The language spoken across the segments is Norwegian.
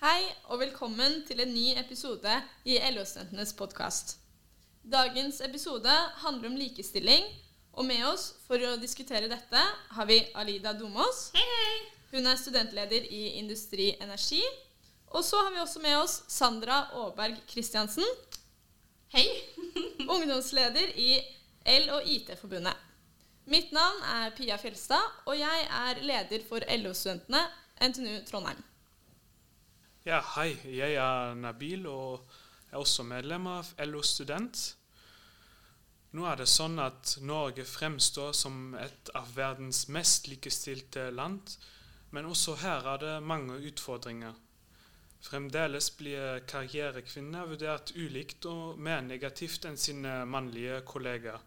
Hei og velkommen til en ny episode i LO-studentenes podkast. Dagens episode handler om likestilling, og med oss for å diskutere dette har vi Alida Domås. Hei, hei! Hun er studentleder i Industri Energi. Og så har vi også med oss Sandra Aaberg Kristiansen, Hei! ungdomsleder i L- og IT-forbundet. Mitt navn er Pia Fjelstad, og jeg er leder for LO-studentene NTNU Trondheim. Ja, hei. Jeg er Nabil og er også medlem av LO Student. Nå er det sånn at Norge fremstår som et av verdens mest likestilte land, men også her er det mange utfordringer. Fremdeles blir karrierekvinner vurdert ulikt og mer negativt enn sine mannlige kollegaer.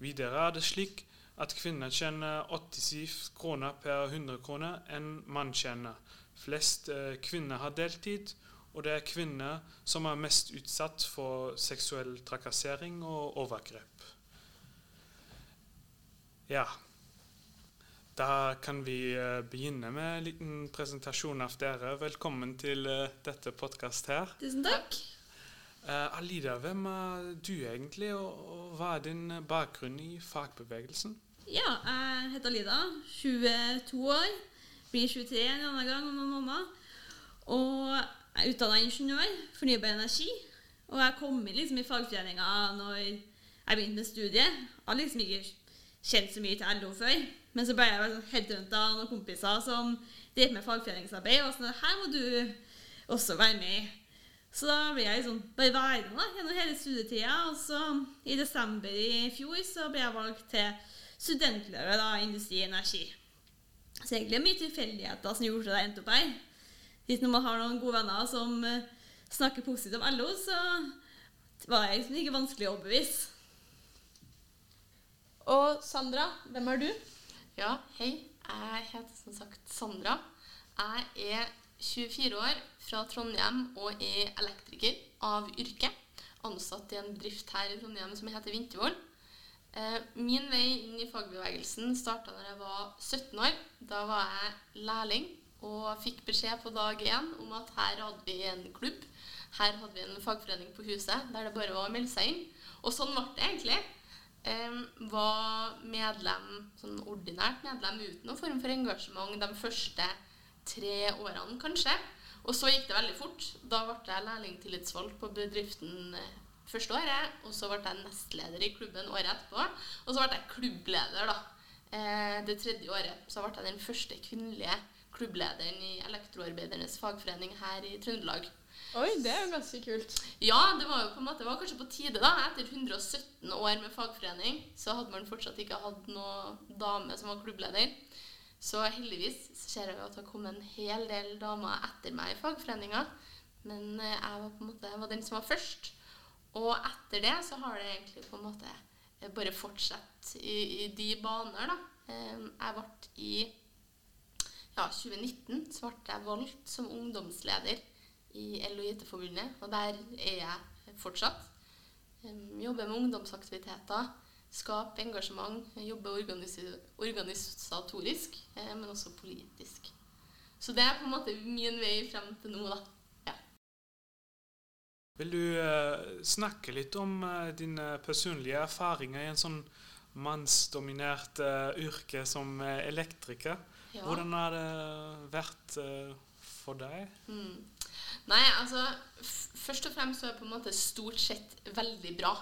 Videre er det slik at kvinner tjener 87 kroner per 100 kroner enn mann tjener. Flest eh, kvinner har deltid, og det er kvinner som er mest utsatt for seksuell trakassering og overgrep. Ja. Da kan vi eh, begynne med en liten presentasjon av dere. Velkommen til eh, dette podkast her. Tusen takk. Uh, Alida, hvem er du egentlig, og, og hva er din bakgrunn i fagbevegelsen? Ja, jeg heter Alida, 22 år. Blir 23 en annen gang om noen måneder. Og jeg er utdanna ingeniør, fornybar energi. Og jeg kom inn liksom i fagforeninga når jeg begynte med studiet. Jeg har liksom ikke kjent så mye til LO før. Men så ble jeg sånn headhunta av noen kompiser som drev med fagforeningsarbeid. Og sånn her må du også være med. Så da ble jeg liksom bare værende gjennom hele studietida. Og så i desember i fjor så ble jeg valgt til studentleder da, i Industri Energi. Så egentlig er det mye tilfeldigheter som gjorde at jeg endte opp her. Hvis man har noen gode venner som eh, snakker positivt om LO, så var jeg liksom ikke vanskelig å overbevise. Og Sandra, hvem er du? Ja, hei. Jeg heter som sagt Sandra. Jeg er 24 år, fra Trondheim og er elektriker av yrke. Ansatt i en bedrift her i Trondheim som heter Vintervoll. Eh, Min vei inn i fagbevegelsen starta da jeg var 17 år. Da var jeg lærling og fikk beskjed på dag én om at her hadde vi en klubb. Her hadde vi en fagforening på huset der det bare var å melde seg inn. Og sånn ble det egentlig. Var medlem, sånn ordinært medlem uten noen form for engasjement de første tre årene, kanskje. Og så gikk det veldig fort. Da ble jeg lærlingtillitsvalgt på bedriften eh, første året. Og så ble jeg nestleder i klubben året etterpå. Og så ble jeg klubbleder da, eh, det tredje året. Så ble jeg den første kvinnelige klubblederen i Elektroarbeidernes fagforening her i Trøndelag. Oi, det er jo ganske kult. Ja, det var jo på en måte, det var kanskje på tide, da. Etter 117 år med fagforening så hadde man fortsatt ikke hatt noen dame som var klubbleder. Så heldigvis så ser jeg at det har kommet en hel del damer etter meg i fagforeninga. Men eh, jeg var på en måte jeg var den som var først. Og etter det så har det egentlig på en måte eh, bare fortsatt i, i de baner, da. Eh, Jeg ble i ja, 2019 så ble jeg valgt som ungdomsleder i LO-IT-forbundet, og der er jeg fortsatt. Um, jobber med ungdomsaktiviteter, skape engasjement, jobbe organis organisatorisk, eh, men også politisk. Så det er på en måte min vei frem til nå, da. Vil du eh, snakke litt om eh, dine personlige erfaringer i en sånn mannsdominert eh, yrke som elektriker? Ja. Hvordan har det vært for deg? Mm. Nei, altså Først og fremst så er det på en måte stort sett veldig bra.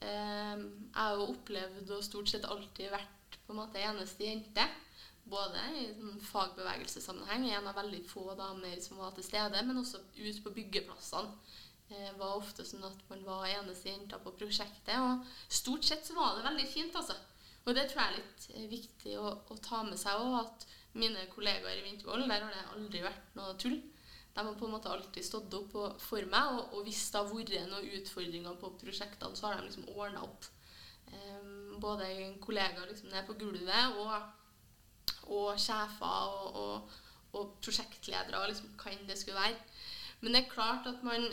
Eh, jeg har jo opplevd og stort sett alltid vært på en måte eneste jente. Både i sånn fagbevegelsessammenheng, en av veldig få damer som var til stede, men også ut på byggeplassene. Det var ofte sånn at man var eneste jenta på prosjektet. Og stort sett så var det veldig fint, altså. Og det tror jeg er litt eh, viktig å, å ta med seg òg, at mine kollegaer i Vintervoll, der har det aldri vært noe tull. De har på en måte alltid stått opp for meg, og, og hvis det har vært noen utfordringer på prosjektene, så har de liksom ordna opp. Um, både kollegaer liksom nede på gulvet og, og sjefer og, og, og prosjektledere og liksom hva enn det skulle være. Men det er klart at man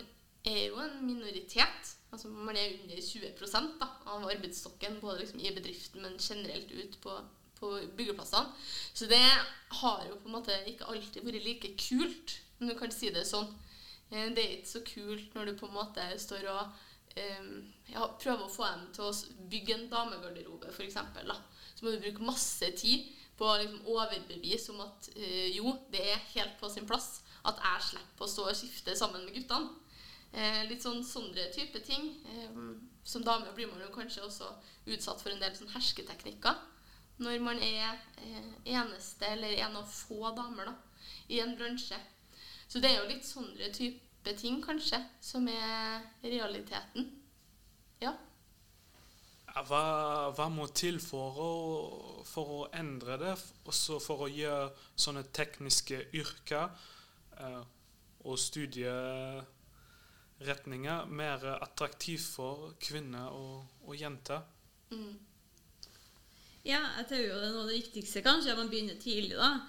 er jo en minoritet. Altså Man er under 20% da, av arbeidsstokken, både liksom i bedriften, men generelt ut på, på byggeplassene. Så det har jo på en måte ikke alltid vært like kult om du kan si det sånn. Eh, det er ikke så kult når du på en måte står og um, ja, prøver å få dem til å bygge en damegarderobe, f.eks. Så må du bruke masse tid på å liksom, overbevise om at uh, jo, det er helt på sin plass at jeg slipper å stå og skifte sammen med guttene. Eh, litt sånn sånne type ting. Eh, som dame blir man jo kanskje også utsatt for en del sånn hersketeknikker. Når man er eh, eneste eller en av få damer da, i en bransje. Så det er jo litt sånne type ting, kanskje, som er realiteten. Ja. Hva, hva må til for å, for å endre det, også for å gjøre sånne tekniske yrker og studieretninger mer attraktivt for kvinner og, og jenter? Mm. Ja, jeg tror jo det er noe av det viktigste kanskje, at man begynner tidlig. da.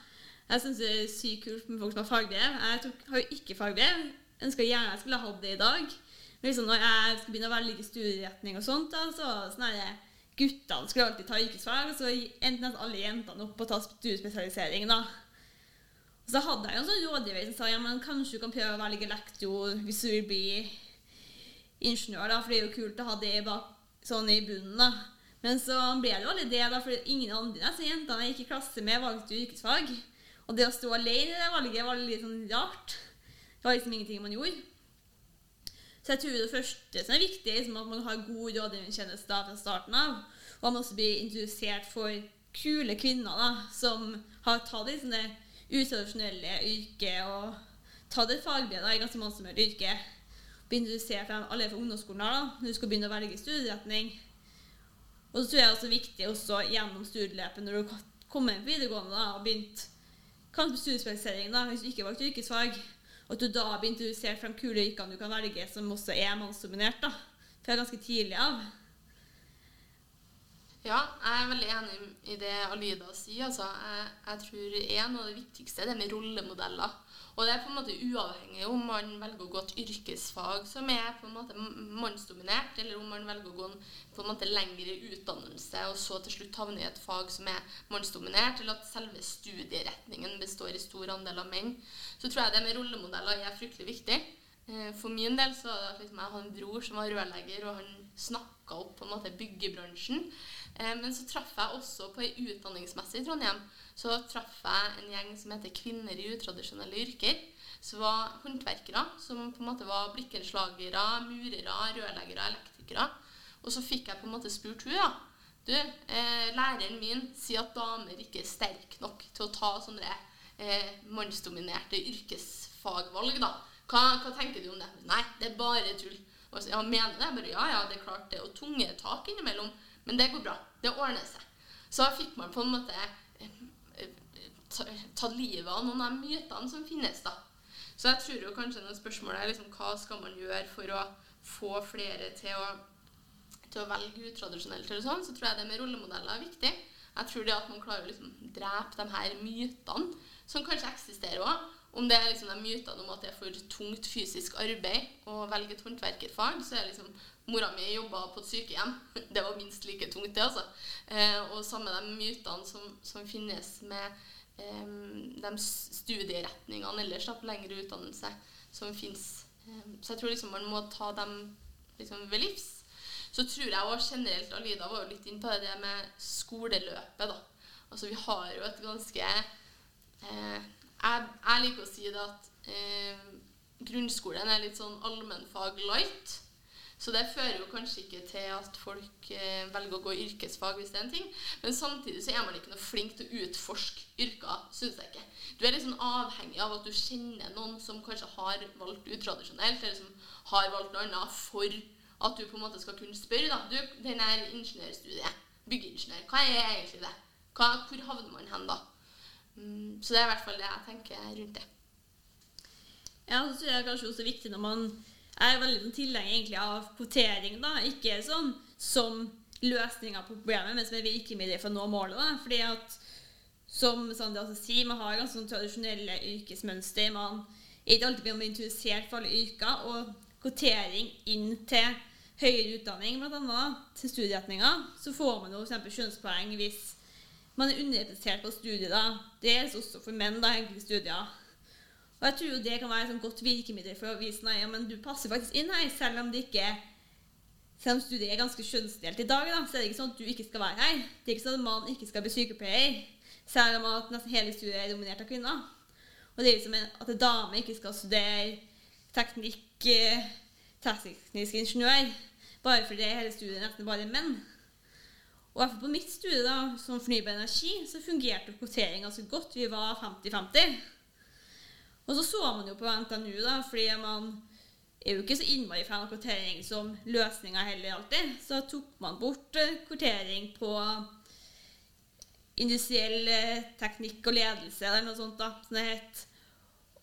Jeg syns det er sykt kult med folk som har fagbrev. Jeg tok, har jo ikke fagbrev. Ønsker gjerne jeg skulle hatt det i dag. Men liksom når jeg skal begynne å velge studieretning og sånt, da, så er det sånn Guttene skulle alltid ta yrkesfag, og så endte nesten alle jentene opp på å ta studiespesialisering. da. Og så hadde jeg jo en sånn rådgiver som sa ja, men kanskje du kan prøve å velge lektor hvis du vil bli ingeniør, da, for det er jo kult å ha det bak, sånn i bunnen. da. Men så ble det jo aldri det, da, for ingen andre så jentene jeg gikk i klasse med, valgte jo yrkesfag. Og det å stå alene i det valget var litt sånn rart. Det var liksom ingenting man gjorde. Så jeg tror det første som er viktig, er liksom at man har god rådgivningstjeneste fra starten av. Og man også blir introdusert for kule kvinner da, som har tatt det sånne utradisjonelle yrket og ta det fagbrev da, i ganske mannsdominert yrke. Begynner du å se fra allerede fra ungdomsskolen da, når du skal begynne å velge studieretning. Og så tror jeg også viktig også gjennom studieløpet når du kommer på videregående da, og begynt kanskje studiespesialisering, hvis du ikke valgte yrkesfag, og at du da blir introdusert for de kule yrkene du kan velge, som også er mannsdominert, da, fra ganske tidlig av. Ja, jeg er veldig enig i det Alida sier. Altså. Jeg, jeg tror en av det viktigste er det med rollemodeller. Og det er på en måte uavhengig om man velger å gå et yrkesfag som er på en måte mannsdominert, eller om man velger å gå en på en måte lengre utdannelse og så til slutt havne i et fag som er mannsdominert, eller at selve studieretningen består i stor andel av menn. Så tror jeg det med rollemodeller er fryktelig viktig. Eh, For min del så hadde liksom, jeg hadde en bror som var rørlegger, og han snakka opp på en måte byggebransjen. Eh, Men så traff jeg også på ei utdanningsmesse i Trondheim. Så traff jeg en gjeng som heter Kvinner i utradisjonelle yrker. Som var håndverkere, som på en måte var blikkenslagere, murere, rørleggere, elektrikere. Og så fikk jeg på en måte spurt hun, ja. Du, eh, læreren min sier at damer ikke er sterke nok til å ta sånne eh, mannsdominerte yrkesfagvalg, da. Hva, hva tenker du om det? Nei, det er bare tull. Og så, ja, mener det? Bare, ja, ja, det er klart det Og tunge tak innimellom, men det går bra. Det ordner seg. Så fikk man på en måte eh, ta- livet av noen av de mytene som finnes, da. Så jeg tror jo kanskje noen spørsmål er liksom, hva skal man gjøre for å få flere til å, til å velge utradisjonelt, eller sånn, så tror jeg det med rollemodeller er viktig. Jeg tror det at man klarer å liksom drepe de her mytene som kanskje eksisterer òg. Om det er liksom de mytene om at det er for tungt fysisk arbeid å velge et håndverkerfag, så er liksom Mora mi jobba på et sykehjem. Det var minst like tungt, det, altså. Eh, og samme de mytene som, som finnes med eh, de studieretningene ellers da, på lengre utdannelse som fins. Eh, så jeg tror liksom man må ta dem liksom ved livs. Så tror jeg også generelt Alida var jo litt inne på det med skoleløpet, da. Altså vi har jo et ganske eh, jeg, jeg liker å si det at eh, grunnskolen er litt sånn allmennfag light. Så det fører jo kanskje ikke til at folk eh, velger å gå yrkesfag hvis det er en ting. Men samtidig så er man ikke noe flink til å utforske yrker, syns jeg ikke. Du er sånn avhengig av at du kjenner noen som kanskje har valgt utradisjonelt, eller som har valgt noe annet for at du på en måte skal kunne spørre. da, Du, den her ingeniørstudiet, byggeingeniør, hva er egentlig det? Hva, hvor havner man hen da? Mm, så det er i hvert fall det jeg tenker rundt det. Ja, så tror jeg kanskje også viktig når man er veldig sånn tilhenger egentlig av kvotering, da. Ikke sånn som løsninga på problemet, men som et virkemiddel for å nå målet. da. Fordi at, som Sandra også sier, man har ganske sånn tradisjonelle yrkesmønster. Man er ikke alltid blir introdusert for alle yrker. Og kvotering inn til høyere utdanning, annet, til studieretninger, så får man jo f.eks. kjønnspoeng hvis man er underrepresentert på studiet. da. Det gjelder også for menn, da, enkelte studier. Og jeg tror jo det kan være et godt virkemiddel for å vise nei, ja, men du passer faktisk inn her, selv om det ikke selv om studiet er ganske kjønnsdelt i dag, da, så er det ikke sånn at du ikke skal være her. Det er ikke sånn at mannen ikke skal bli sykepleier, selv om at nesten hele studiet er dominert av kvinner. Og det er liksom at en dame ikke skal studere teknikk, eh, teknisk ingeniør, bare fordi hele studiet nesten bare menn. Og hvert fall på mitt studie, da, som fornybar energi, så fungerte kvotering ganske godt. Vi var 50-50. Og så så man jo på NTNU, da, fordi man er jo ikke så innmari fan av kvotering som løsninga heller alltid. Så tok man bort eh, kvotering på industriell eh, teknikk og ledelse, eller noe sånt, da, som det het.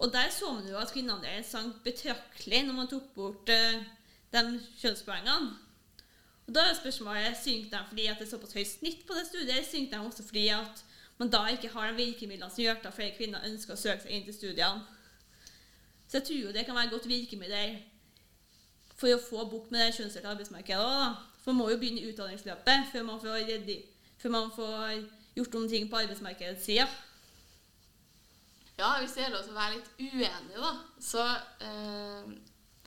Og der så man jo at kvinneandelen sank betraktelig når man tok bort uh, de kjønnspoengene. Og da er spørsmålet synker de fordi det er såpass høyt snitt på det studiet, eller synker de også fordi at man da ikke har de virkemidlene som gjør at flere kvinner ønsker å søke seg inn til studiene. Så jeg tror jo det kan være et godt virkemiddel for å få bukt med det kjønnsdelte arbeidsmarkedet. Da. For man må jo begynne i utdanningsløpet før man får, reddi, før man får gjort noen ting på arbeidsmarkedets side. Ja, hvis det gjelder å være litt uenig, da, så eh,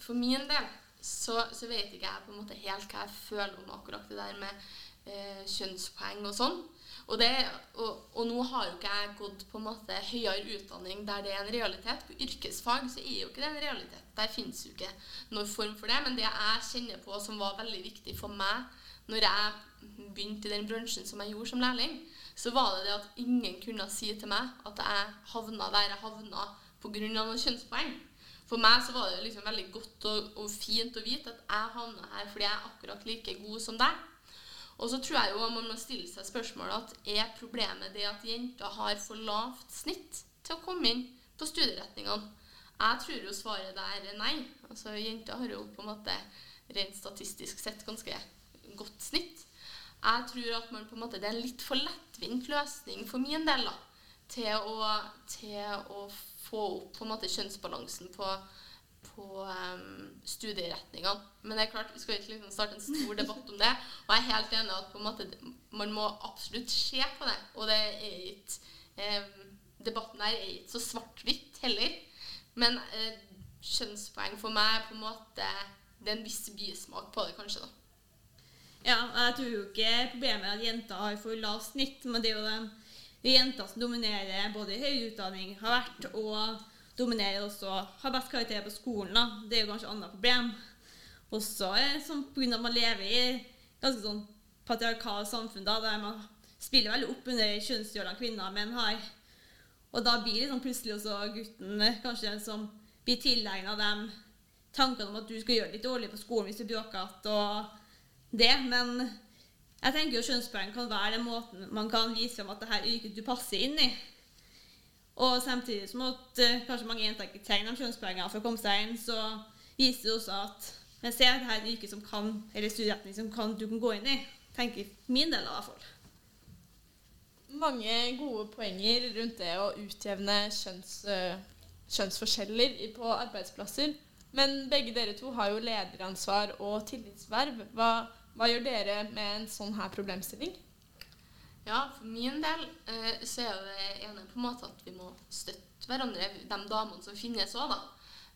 for min del så, så, vet ikke jeg på en måte helt hva jeg føler om akkurat det der med eh, kjønnspoeng og sånn. Og, det, og, og, nå har jo ikke jeg gått på en måte høyere utdanning der det er en realitet. På yrkesfag så er jo ikke det en realitet. Der finnes jo ikke noen form for det. Men det jeg kjenner på som var veldig viktig for meg når jeg begynte i den bransjen som jeg gjorde som lærling, så var det det at ingen kunne si til meg at jeg havna der jeg havna pga. noen kjønnspoeng. For meg så var det liksom veldig godt og, og fint å vite at jeg havna her fordi jeg er akkurat like god som deg. Og så tror jeg jo man må stille seg spørsmålet at er problemet det at jenter har for lavt snitt til å komme inn på studieretningene? Jeg tror jo svaret der er nei. Altså Jenter har jo på en måte rent statistisk sett ganske godt snitt. Jeg tror at man på en måte, det er en litt for lettvint løsning for min del da, til å, til å få opp på en måte kjønnsbalansen på på um, studieretningene. Men det er klart, vi skal ikke liksom starte en stor debatt om det. Og jeg er helt enig at på en måte, man må absolutt se på det. Og det er ikke um, Debatten her er ikke så svart-hvitt heller. Men uh, kjønnspoeng for meg er på en måte Det er en viss bismak på det, kanskje. da. Ja, jeg tror jo ikke problemet er at jenter har for lavt snitt, men det er jo de, de jenter som dominerer både i høyere utdanning, har vært, og dominerer også har best karakter på skolen. da. Det er jo kanskje et annet problem. Også sånn, pga. at man lever i ganske sånn patriarkalt samfunn da, der man spiller veldig opp under kjønnsrollene kvinner og menn har. Og da blir liksom plutselig også gutten kanskje den som blir tilegna de tankene om at du skal gjøre det litt dårlig på skolen hvis du bråker og det. Men jeg tenker jo kjønnspoeng kan være den måten man kan vise fram at det her yrket du passer inn i. Og samtidig som at uh, kanskje mange jenter ikke trenger kjønnspoenger for å komme seg inn, så viser det også at jeg ser at her er et yrke som kan, eller studieretning som kan, du kan gå inn i. tenker min del av hvert fall. Mange gode poenger rundt det å utjevne kjønns, uh, kjønnsforskjeller på arbeidsplasser. Men begge dere to har jo lederansvar og tillitsverv. Hva, hva gjør dere med en sånn her problemstilling? Ja, for min del eh, så er det ene på en måte at vi må støtte hverandre, de damene som finnes òg, da.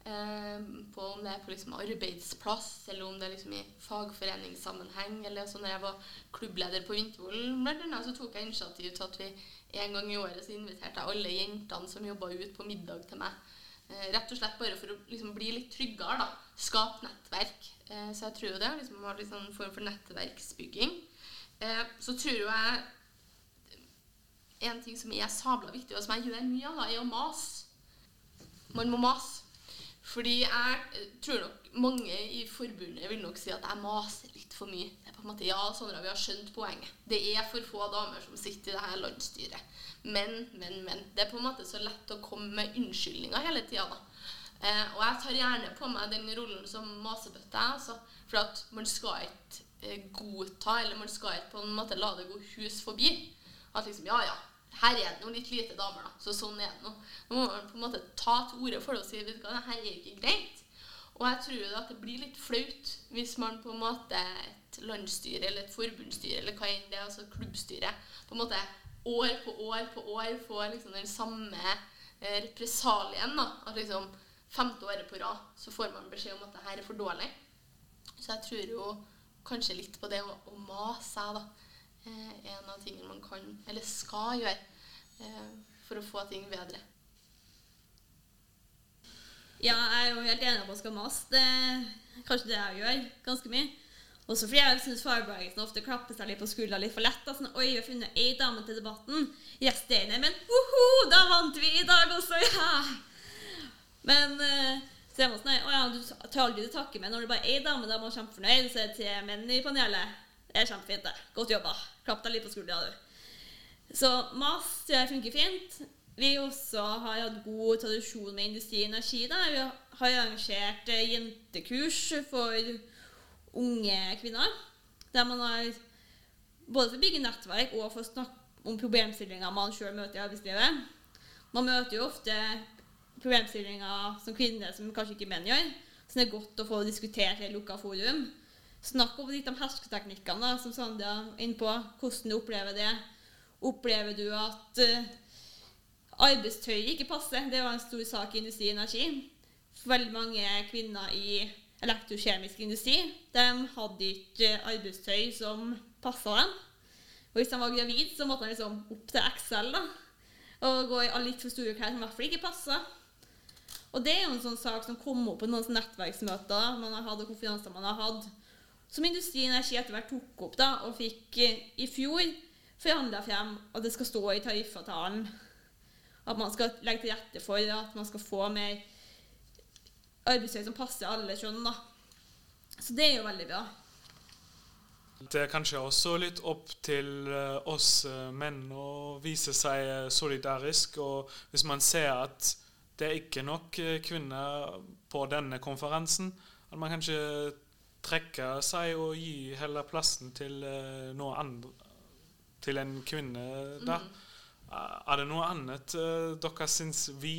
Eh, på om det er på liksom arbeidsplass, eller om det er liksom i fagforeningssammenheng. eller sånn når jeg var klubbleder på Vintervoll, så tok jeg initiativ til at vi en gang i året så inviterte jeg alle jentene som jobba ut, på middag til meg. Eh, rett og slett bare for å liksom bli litt tryggere. da, Skape nettverk. Eh, så jeg tror jo det liksom Har litt sånn form for nettverksbygging. Eh, så tror jo jeg en ting som er sabla viktig, og som jeg gjør mye av, er å mase. Man må mase. Fordi jeg tror nok mange i forbundet vil nok si at jeg maser litt for mye. Det er på en måte, ja, Sandra, vi har skjønt poenget. Det er for få damer som sitter i det her landsstyret. Men, men, men. Det er på en måte så lett å komme med unnskyldninger hele tida. Eh, og jeg tar gjerne på meg den rollen som masebøtte. Altså, for at man skal ikke eh, godta, eller man skal ikke på en måte la det gå hus forbi. At liksom, ja, ja, her er det noe litt lite damer, da. Så sånn er det nå. Nå må man på en måte ta til orde for det og si vet du hva, det her er ikke greit. Og jeg tror at det blir litt flaut hvis man på en måte et landsstyre eller et forbundsstyre eller hva enn det er, altså klubbstyre, på en måte år på år på år får liksom den samme eh, represalien. da, At liksom femte året på rad så får man beskjed om at det her er for dårlig. Så jeg tror jo kanskje litt på det å, å mase da. Eh, en av tingene man kan, eller skal gjøre, eh, for å få ting bedre. Ja, jeg er jo helt enig på at man skal mase. Det er kanskje det jeg gjør ganske mye. Også fordi jeg syns fagbevegelsen ofte klapper seg litt på skuldra litt for lett. Sånn, Oi, vi har funnet ei dame til debatten. Yes, det er. Men woho, da vant vi i dag også, ja! Men eh, så er man sånn Å ja, du tar aldri til takke med når det bare er ei dame. Da er man kjempefornøyd. Så er det tre menn i panelet. Det er kjempefint, det. Godt jobba. Klapp deg litt på skuldra, du. Så mas tror jeg funker fint. Vi også har hatt god tradisjon med industri og energi. Da. Vi har arrangert eh, jentekurs for unge kvinner. Der man har både for å bygge nettverk og for å snakke om problemstillinger man sjøl møter i arbeidslivet. Man møter jo ofte problemstillinger som kvinner som kanskje ikke menn gjør. Så det er godt å få diskutert i et lukka forum. Snakk om litt om hersketeknikkene, som Sandra er inne på. Hvordan du opplever det. Opplever du at arbeidstøy ikke passer? Det var en stor sak i Industri Energi. Veldig mange kvinner i elektrokjemisk industri de hadde ikke arbeidstøy som passa dem. Og hvis de var gravid, så måtte de liksom opp til Excel da, og gå i litt for store klær som i hvert fall ikke passa. Og det er jo en sånn sak som kom opp på noen nettverksmøter man har hatt, og konferanser man har hatt, som Industri Energi etter hvert tok opp da, og fikk eh, i fjor forhandla frem at det skal stå i tariffavtalen at man skal legge til rette for at man skal få mer arbeidstøy som passer alle kjønn. da. Så det er jo veldig bra. Det er kanskje også litt opp til eh, oss eh, menn å vise seg eh, solidarisk. Og hvis man ser at det er ikke nok kvinner på denne konferansen, at man kanskje trekker seg og gir heller plassen til noe andre til en kvinne da. Er det noe annet uh, dere syns vi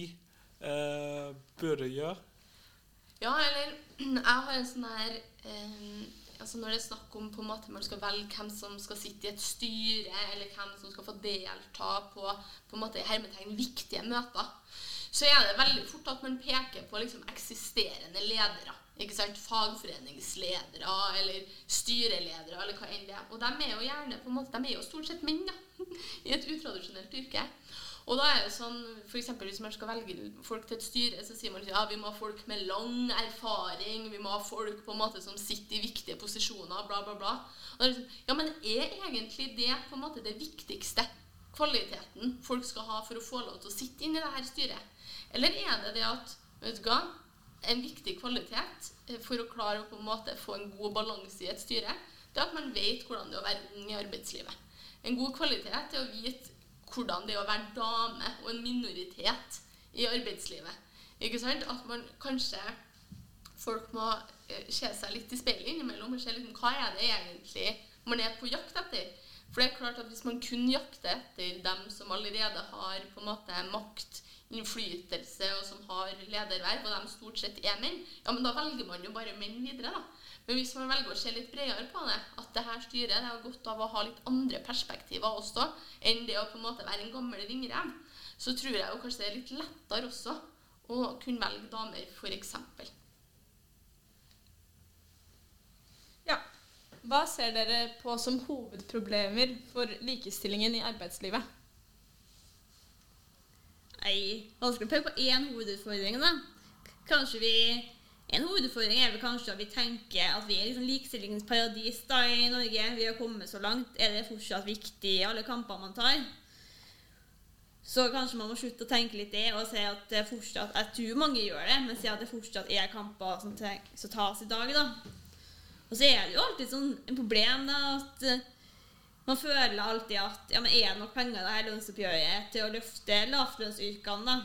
uh, burde gjøre? Ja, eller jeg har en sånn her um, altså Når det er snakk om på en måte man skal velge hvem som skal sitte i et styre, eller hvem som skal få delta på på en måte hermetegn viktige møter, så er det veldig fort at man peker på liksom eksisterende ledere. Ikke sant? Fagforeningsledere eller styreledere eller hva enn det er. Og de er jo gjerne på en måte, de er jo stort sett menn da, i et utradisjonelt yrke. Og da er det sånn, for eksempel Hvis man skal velge folk til et styre, så sier man ja, vi må ha folk med lang erfaring, vi må ha folk på en måte som sitter i viktige posisjoner, bla, bla, bla. Og det er liksom, ja, Men er egentlig det på en måte det viktigste kvaliteten folk skal ha for å få lov til å sitte inn i det her styret? Eller er det det at vet du hva, en viktig kvalitet eh, for å klare å på en måte få en god balanse i et styre, det er at man vet hvordan det er å være ung i arbeidslivet. En god kvalitet er å vite hvordan det er å være dame og en minoritet i arbeidslivet. Ikke sant? At man kanskje folk må eh, se seg litt i speilet innimellom og se liksom, hva er det egentlig man er på jakt etter. For det er klart at hvis man kun jakter etter dem som allerede har på en måte makt, innflytelse og som har lederverv, og de stort sett er menn, ja, men da velger man jo bare menn videre, da. Men hvis man velger å se litt bredere på det, at det her styret det har godt av å ha litt andre perspektiver også enn det å på en måte være en gammel ringrev, så tror jeg jo kanskje det er litt lettere også å kunne velge damer, f.eks. Ja. Hva ser dere på som hovedproblemer for likestillingen i arbeidslivet? Nei, vanskelig å peke på én hovedutfordring, da. Kanskje vi En hovedutfordring er vel kanskje at vi tenker at vi er liksom likestillingens paradis da i Norge. Vi har kommet så langt. Er det fortsatt viktig i alle kamper man tar? Så kanskje man må slutte å tenke litt det og se at det fortsatt Jeg tror mange gjør det, men si at det fortsatt er kamper som, som tas i dag, da. Og så er det jo alltid sånn en problem da, at man føler alltid at ja, men er det nok penger i det her lønnsoppgjøret til å løfte lavlønnsyrkene.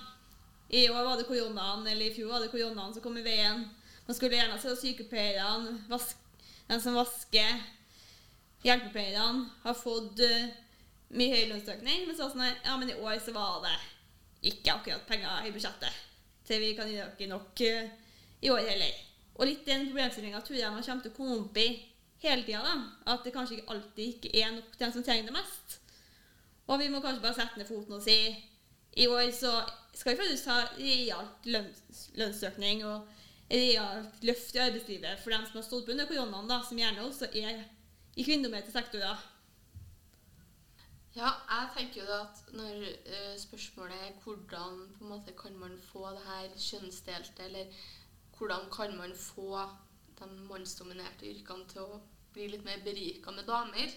I år var det koronaen, eller i fjor var det koronaen som kom i veien. Man skulle gjerne se sykepleierne, vask, den som vasker, hjelpepleierne, har fått uh, mye høy lønnsøkning. Men så var sånn ja, men i år så var det ikke akkurat penger i budsjettet til vi kan gi dere nok uh, i år heller. Og litt den problemstillinga tror jeg man kommer til å komme opp i hele tida. da, At det kanskje ikke alltid ikke er nok til den som trenger det mest. Og vi må kanskje bare sette ned foten og si i år så skal vi faktisk ha realt lønns, lønnsøkning og realt løft i arbeidslivet for dem som har stått på under koronaen, da, som gjerne også er i kvinnedominerte sektorer. Ja, jeg tenker jo da at når uh, spørsmålet er hvordan på en måte kan man få det her kjønnsdelte, eller hvordan kan man få de mannsdominerte yrkene til å bli litt mer berika med damer,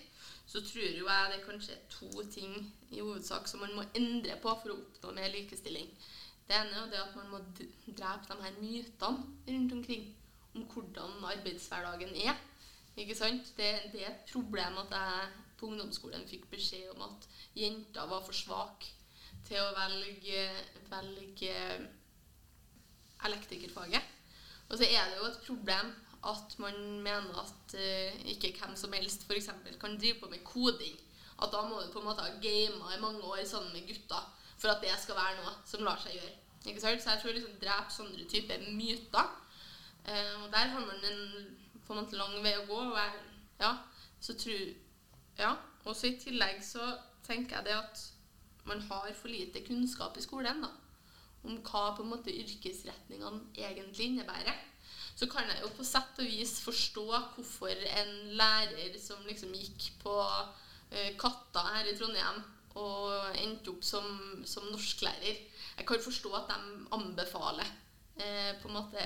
så tror jo jeg det er kanskje to ting i hovedsak som man må endre på for å oppnå mer likestilling. Det ene er det at man må drepe de her mytene rundt omkring om hvordan arbeidshverdagen er. Ikke sant? Det, det er et problem at jeg på ungdomsskolen fikk beskjed om at jenter var for svake til å velge, velge elektrikerfaget. Og så er det jo et problem at man mener at uh, ikke hvem som helst f.eks. kan drive på med koding. At da må du på en måte ha gama i mange år sammen med gutta for at det skal være noe som lar seg gjøre. Ikke sant? Så jeg tror liksom drepe sånne typer myter. Uh, og der har man en, på en måte lang vei å gå. Og jeg, ja, så tror Ja. Også i tillegg så tenker jeg det at man har for lite kunnskap i skolen da, om hva på en måte yrkesretningene egentlig innebærer. Så kan jeg jo på sett og vis forstå hvorfor en lærer som liksom gikk på eh, Katta her i Trondheim og endte opp som, som norsklærer Jeg kan forstå at de anbefaler eh, på en måte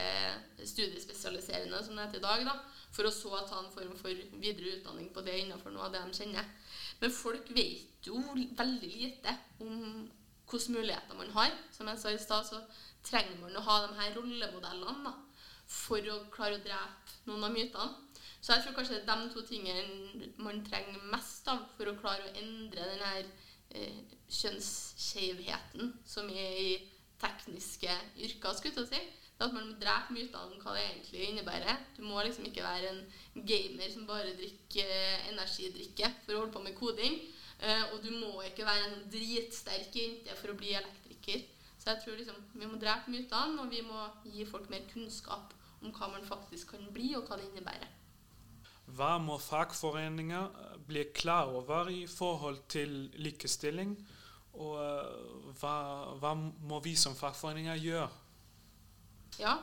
studiespesialiserende, som det heter i dag, da, for å så ta en form for videre utdanning på det innenfor noe av det de kjenner. Men folk vet jo veldig lite om hvilke muligheter man har. Som jeg sa i stad, så trenger man å ha de her rollemodellene da, for å klare å drepe noen av mytene. Så jeg tror kanskje det er de to tingene man trenger mest av for å klare å endre den her eh, kjønnsskjevheten som er i tekniske yrker, skulle jeg si. Det at man må drepe mytene om hva det egentlig innebærer. Du må liksom ikke være en gamer som bare drikker eh, energidrikke for å holde på med koding. Eh, og du må ikke være en dritsterk jente for å bli elektriker. Så jeg tror liksom vi må drepe mytene, og vi må gi folk mer kunnskap om hva man faktisk kan bli, og hva det innebærer. Hva må fagforeninger eh, bli klar over i forhold til likestilling? Og eh, hva, hva må vi som fagforeninger gjøre? Ja.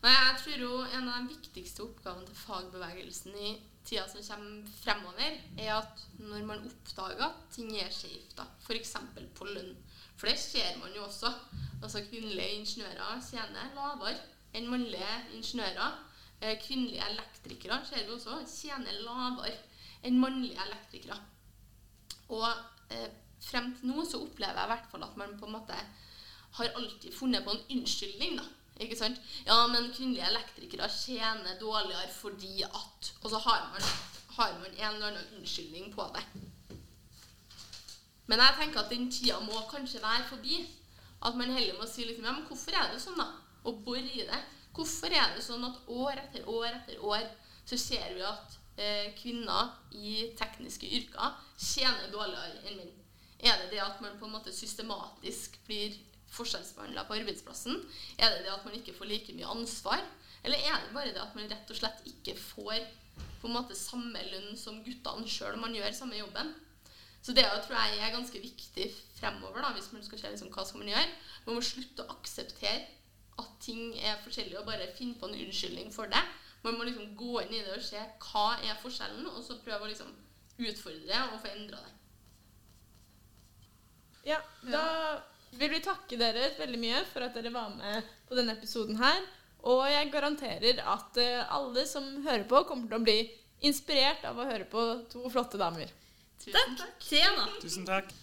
Nei, jeg tror jo en av de viktigste oppgavene til fagbevegelsen i tida som kommer fremover, er at når man oppdager at ting er skjevt, da, f.eks. på lønn For det ser man jo også. Altså Kvinnelige ingeniører tjener lavere enn mannlige ingeniører. Eh, Kvinnelige elektrikere ser vi også tjener lavere enn mannlige elektrikere. Og eh, frem til nå så opplever jeg i hvert fall at man på en måte har alltid funnet på en unnskyldning, da. Ikke sant? Ja, men kvinnelige elektrikere tjener dårligere fordi at Og så har man, har man en eller annen unnskyldning på det. Men jeg tenker at den tida må kanskje være forbi. At man heller må si liksom, ja, men hvorfor er det sånn, da? Og bore i det. Hvorfor er det sånn at år etter år etter år så ser vi at eh, kvinner i tekniske yrker tjener dårligere enn menn? Er det det at man på en måte systematisk blir forskjellsbehandla på arbeidsplassen? Er det det at man ikke får like mye ansvar? Eller er det bare det at man rett og slett ikke får på en måte samme lønn som guttene sjøl om man gjør samme jobben? Så det tror jeg er ganske viktig fremover, da, hvis man skal se liksom, hva skal man gjøre. Man må slutte å akseptere at ting er forskjellig, og bare finne på en unnskyldning for det. Man må liksom gå inn i det og se hva er forskjellen, og så prøve å liksom utfordre og få endra det. Ja, da vil vi takke dere veldig mye for at dere var med på denne episoden her. Og jeg garanterer at eh, alle som hører på, kommer til å bli inspirert av å høre på to flotte damer. Tusen takk. takk. Tusen takk.